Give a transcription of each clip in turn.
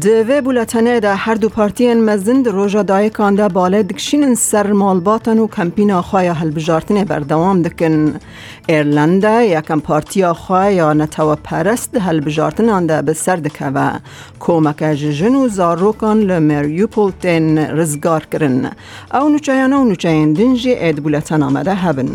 دوی بولتنه ده هر دو پارتین مزند روژا دایکان ده باله دکشین سر مالباتن و کمپین آخواه هلبجارتنه بردوام دکن ایرلنده یکم پارتی آخواه یا نتو پرست ده هلبجارتن ده به سر دکه و کومک ججن و زاروکان لمریوپول تین رزگار کرن او نوچایان و نوچاین دنجی اید بولتن آمده هبن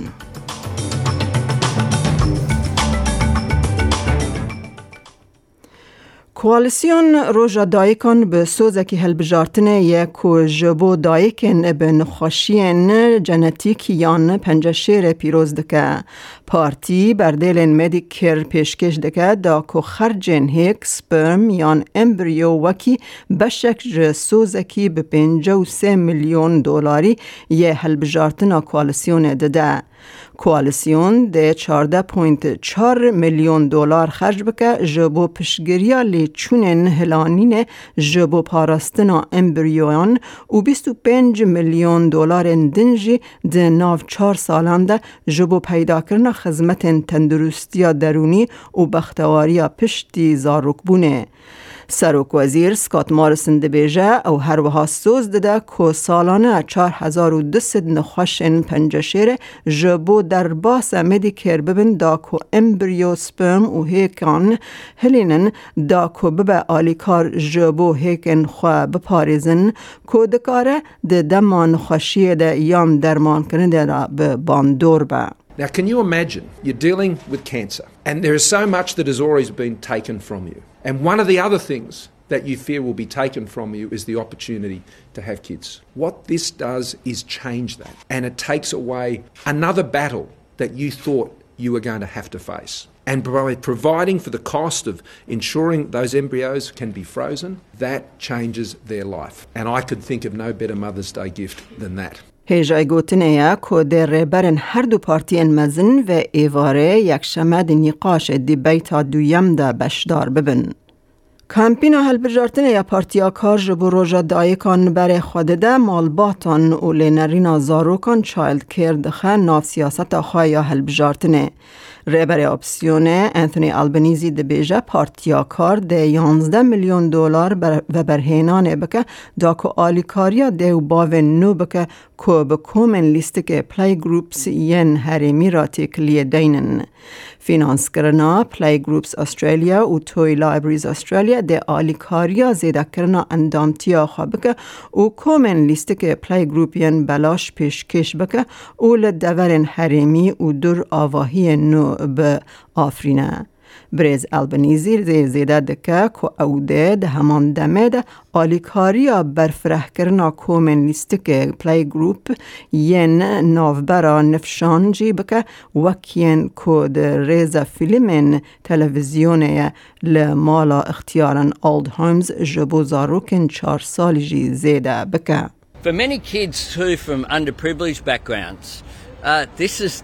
کوالیسیون روژا دایکان به سوزکی هلبجارتنه یک جبو دایکن به نخوشین جنتیک یان پنجشیر پیروز دکه پارتی بردیلن مدیکر پیشکش دکه دا که خرجن هیک سپرم یان امبریو وکی بشک ج سوزکی به پنجه و سه میلیون دلاری یه هلبجارتنا کوالیسیون دده کوالیسیون ده 14.4 میلیون دلار خرج بکه جبو پشگریا لی چونن هلانین جبو پاراستنا امبریوان و 25 میلیون دلار دنجی ده ناو چار سالان ده جبو پیدا کرنا خدمت تندرستی درونی و بختواری پشتی زاروک بونه. سروک وزیر سکات مارسن دبیجه او هر وها سوز دده که سالانه 4200 نخوشن پنجشیر جبو در باس مدیکر ببن دا که امبریو سپرم و هیکان هلینن دا که ببه آلیکار جبو هیکن خواه بپاریزن که دکاره ده دمان خوشی ده یام درمان کننده را به باندور به. Now, can you imagine you're dealing with cancer and there is so much that has always been taken from you? And one of the other things that you fear will be taken from you is the opportunity to have kids. What this does is change that and it takes away another battle that you thought you were going to have to face. And by providing for the cost of ensuring those embryos can be frozen, that changes their life. And I could think of no better Mother's Day gift than that. هیجای گوتنه که در برن هر دو مزن و ایواره یک شمد نیقاش دی بیتا دویم دا بشدار ببن. کمپین هلبجارتن یا پارتیا کار جبو روژا دایکان بر خود ده مالباتان و لینرین زاروکان چایلد کیر دخه ناف سیاست خواه یا ریبر اپسیون انتونی البنیزی ده بیجه پارتیا کار ده 11 میلیون دلار و برهینان بکه دا که آلیکاریا ده و باو نو بکه که به کومن لیست که پلی گروپس ین هریمی را تکلیه دینن. فینانس کرنا پلی گروپس استرالیا و توی لایبریز استرالیا ده آلیکاریا زیده کرنا اندامتیا خواه بکه و کومن لیست که پلی گروپین بلاش پیشکش بکه و لدورن حریمی و در زی زیده دکه که او ده ده همان دمه ده آلیکاریا برفره کرنا کومن لیستک پلی گروپ ین نافبرا نفشان جی بکه وکین که ده ریز فیلم تلویزیون لمالا اختیارن اولد هومز جبو زاروکن چار سالی جی زیده بکه. For many kids too from underprivileged backgrounds, uh, this is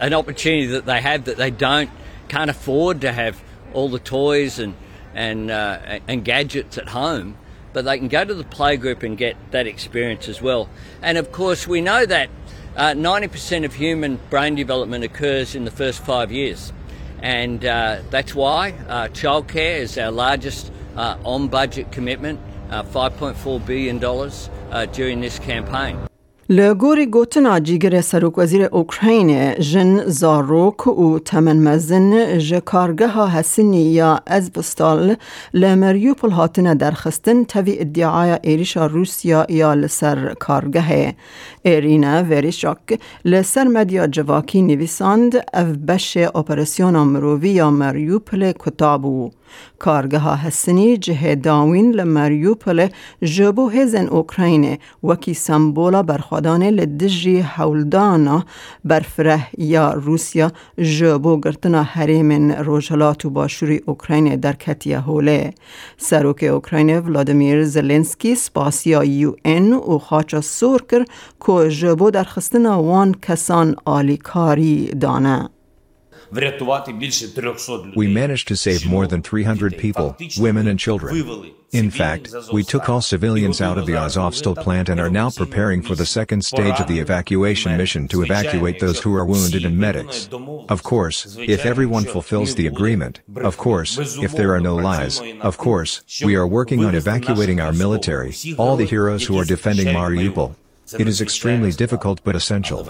an opportunity that they have that they don't can't afford to have all the toys and and uh, and gadgets at home, but they can go to the playgroup and get that experience as well. And of course, we know that uh, 90% of human brain development occurs in the first five years, and uh, that's why uh, childcare is our largest uh, on-budget commitment, uh, 5.4 billion dollars during this campaign. لگوری گوتنا جیگر سروک وزیر اوکراین جن زاروک و تمن مزن ج کارگه ها حسینی یا از بستال لمریوپل هاتنه درخستن توی ادعای ایریشا روسیا یا لسر کارگه ایرینا وریشاک لسر مدیا جواکی نویساند اف بش اپراسیون مرووی یا مریوپل کتابو کارگه ها هستنی جه داوین لمریوپل جبو هزن اوکراین وکی سمبولا برخوادان لدجی حولدانا برفره یا روسیا جبو گرتنا حریم روژلات و باشوری اوکراین در کتیه هوله. سروک اوکراین ولادیمیر زلنسکی سپاسیا یو این و خاچا سور کر که جبو در خستنا وان کسان آلیکاری دانه. We managed to save more than 300 people, women and children. In fact, we took all civilians out of the Azovstal plant and are now preparing for the second stage of the evacuation mission to evacuate those who are wounded and medics. Of course, if everyone fulfills the agreement, of course, if there are no lies, of course, we are working on evacuating our military, all the heroes who are defending Mariupol. It is extremely difficult but essential.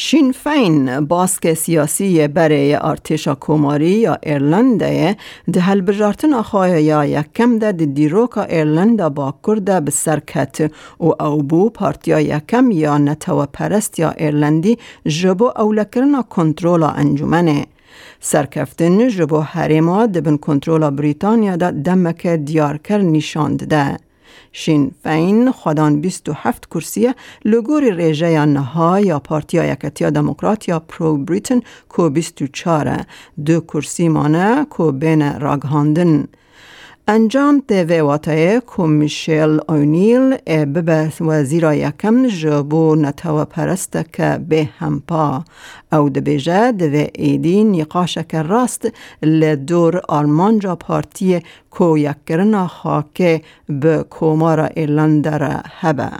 شین فین باسک سیاسی برای ارتشا کوماری یا ایرلنده ده هل بجارتن آخواه یا یکم ده ده دیروکا ایرلنده با کرده به سرکت و او بو پارتیا یکم یا نتو پرست یا ایرلندی جبو اولکرنا کنترولا انجمنه. سرکفتن جبو حریما دبن کنترولا بریتانیا ده دمک دیارکر نشاند ده. شین فین خودان 27 کرسی لگور ریجه یا نها یا پارتیا یکتیا دموکرات یا پرو بریتن کو 24 دو کرسی مانه کو بین راگهاندن. انجام ده واتای کو میشل اونیل ببه وزیر یکم جبو نتو پرست که به همپا. او ده بیجه ده ایدی نقاش که راست لدور آلمانجا پارتی کو یکرنا خاکه به کومارا ایرلندر هبه.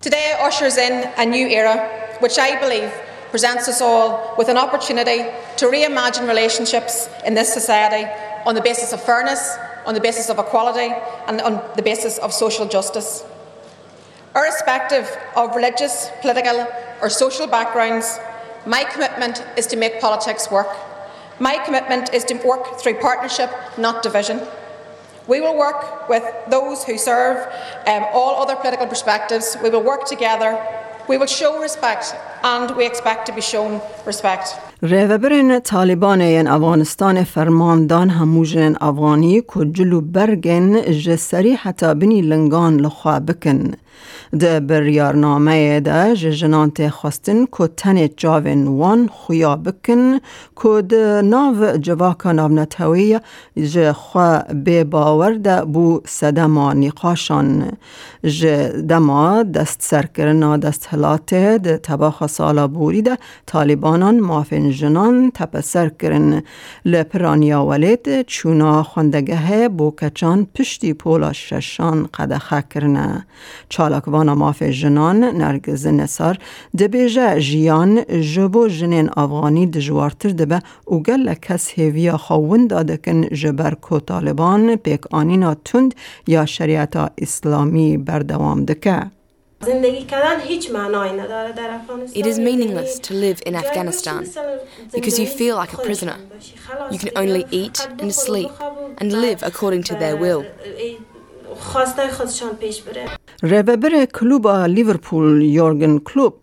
Today ushers in a new era, which I believe presents us all with an opportunity to reimagine relationships in this society on the basis of fairness, on the basis of equality, and on the basis of social justice. Irrespective of religious, political, or social backgrounds, my commitment is to make politics work. My commitment is to work through partnership, not division. We will work with those who serve um, all other political perspectives. We will work together. We will show respect, and we expect to be shown respect. ریوبرین طالبان این افغانستان فرماندان هموجن افغانی که جلو برگن جسری حتی بنی لنگان لخوا بکن. ده بریارنامه ده جنان خواستن که تن جاوین وان خویا بکن که ده ناو جواکا ناو نتوی جه خوا بی باور ده بو سدما نقاشان جه دما دست سرکرنا دست هلاته ده تباخ سالا بوری ده طالبانان مافن جنان تپسر کرن لپرانیا ولید چونا خوندگه بو کچان پشتی پولا ششان قدخه کرنه چالاکوانا ماف جنان نرگز نصار دبیجه جیان جبو جنین افغانی دجوارتر دبه و گل کس هیویا خوون دادکن جبر کو طالبان پیک آنینا تند یا شریعت اسلامی بردوام دکه. It is meaningless to live in Afghanistan because you feel like a prisoner. You can only eat and sleep and live according to their will. ریببر کلوب لیورپول یورگن کلوب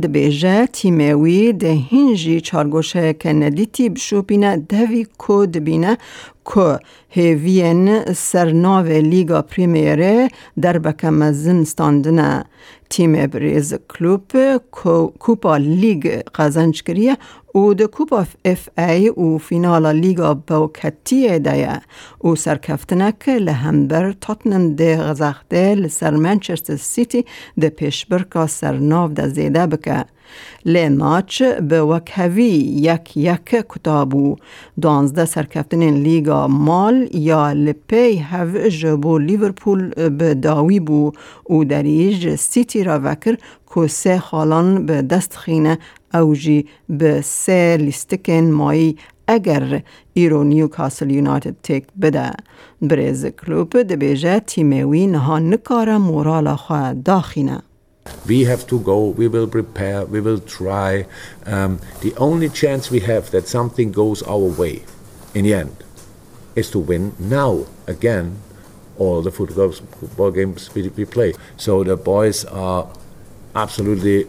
ده بیجه تیموی ده هنجی چارگوشه که ندیتی بشوپینه دوی کو دبینه که هیوین سرناو لیگا پریمیره در بکم زن ستاندنه تیم بریز کلوب کوپا لیگ قزنج کریه و ده کوپا اف ای و فینالا لیگا باوکتی دایه و سرکفتنک لهمبر تاتنم ده غزخته لسر منچستر سیتی ده پیشبرکا سرناو ده زیده بکه لی ماچ به وکهوی یک یک کتابو دانزده سرکفتن لیگا مال یا لپی هف جبو لیورپول به داوی بو او دریج سیتی را وکر که سه خالان به دست خینه اوجی به سه لیستکن مایی اگر ایرو نیوکاسل یونایتد تک بده بریز کلوب دبیجه تیموی نها نکاره مورالا خواه داخینه We have to go, we will prepare, we will try. Um, the only chance we have that something goes our way in the end is to win now again all the football, games we, we play. So the boys are absolutely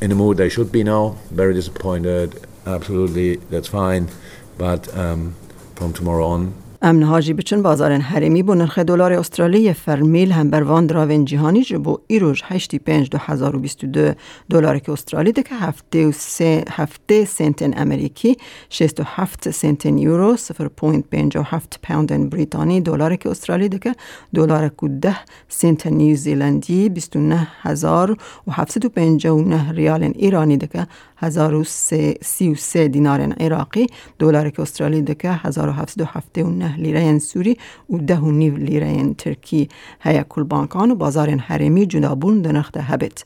in the mood they should be now, very disappointed. Absolutely, that's fine. But um, from tomorrow on, ئەم نەهاژی بچن بازارن هەرمی بۆ نرخ دلاری ئوسترالیە فەرمیل هەم بەروان دراوێن جیهانی که بۆ ده که هفته, و سه هفته سنتن ئەمریکی 67 سنتن یورو 0.57 پوندن بریتانی دلارێکی ئوسترالی دەکە دلارێک و ده سنتن نیوزیلندی 29759 ریال ایرانی دەکە 1933 دینارن که دلارێکی ده که 1970 ليرة سوری و ده و نیو ليرة ترکی. هيا کل بانکان و بازار هرمی جنابون دنخته هبت.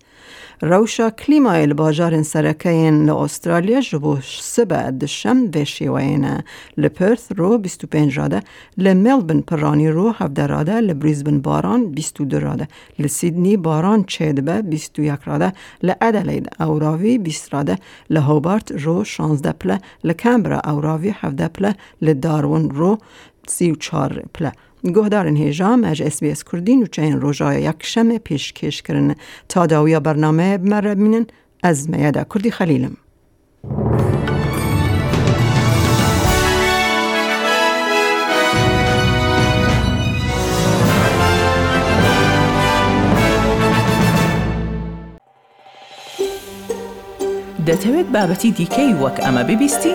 روشا کلیمای الباجار سرکین لأسترالیا جبو سبع دشم و شیوین. لپرث رو 25 راده لملبن پرانی رو 17 راده لبریزبن باران 22 راده لسیدنی باران چیدبه 21 راده لأدلید اوراوی 20 راده لهوبارت رو 16 پله. لکمبرا اوراوی 17 پله. لدارون رو 34 پله. گهدارن اس بی اس کردین و چین پیش کش کرن تا داویا برنامه بمره بینن از میادا کردی خلیلم دەتەوێت بابەتی دیکەی وەک ئەمە ببیستی؟